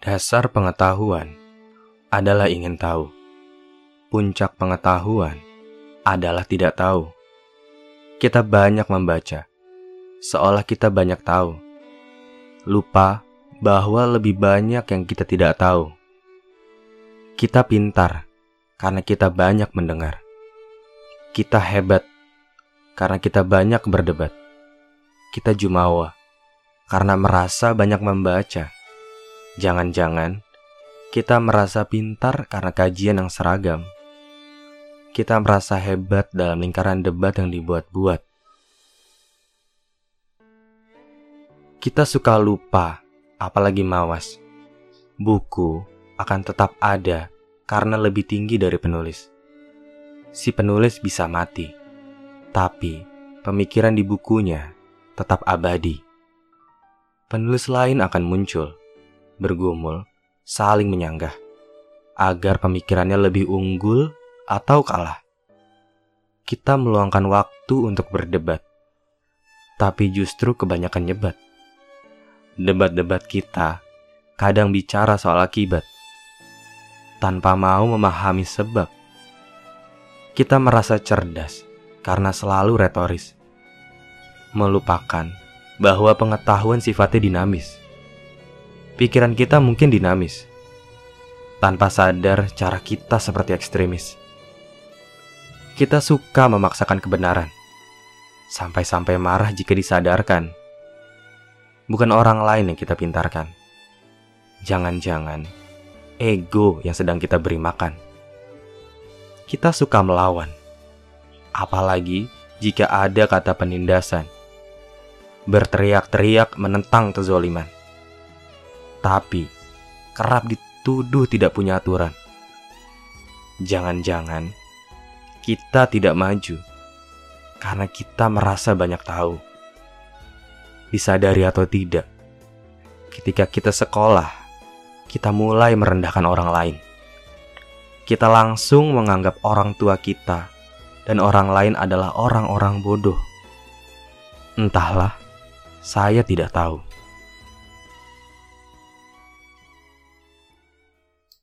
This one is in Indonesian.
Dasar pengetahuan adalah ingin tahu. Puncak pengetahuan adalah tidak tahu. Kita banyak membaca, seolah kita banyak tahu. Lupa bahwa lebih banyak yang kita tidak tahu. Kita pintar karena kita banyak mendengar. Kita hebat karena kita banyak berdebat. Kita jumawa karena merasa banyak membaca. Jangan-jangan kita merasa pintar karena kajian yang seragam. Kita merasa hebat dalam lingkaran debat yang dibuat-buat. Kita suka lupa, apalagi mawas. Buku akan tetap ada karena lebih tinggi dari penulis. Si penulis bisa mati, tapi pemikiran di bukunya tetap abadi. Penulis lain akan muncul, bergumul, saling menyanggah, agar pemikirannya lebih unggul atau kalah. Kita meluangkan waktu untuk berdebat, tapi justru kebanyakan nyebat. Debat-debat kita kadang bicara soal akibat, tanpa mau memahami sebab. Kita merasa cerdas karena selalu retoris, melupakan bahwa pengetahuan sifatnya dinamis pikiran kita mungkin dinamis. Tanpa sadar cara kita seperti ekstremis. Kita suka memaksakan kebenaran. Sampai-sampai marah jika disadarkan. Bukan orang lain yang kita pintarkan. Jangan-jangan ego yang sedang kita beri makan. Kita suka melawan. Apalagi jika ada kata penindasan. Berteriak-teriak menentang kezoliman tapi kerap dituduh tidak punya aturan. Jangan-jangan kita tidak maju karena kita merasa banyak tahu. Disadari atau tidak, ketika kita sekolah, kita mulai merendahkan orang lain. Kita langsung menganggap orang tua kita dan orang lain adalah orang-orang bodoh. Entahlah, saya tidak tahu.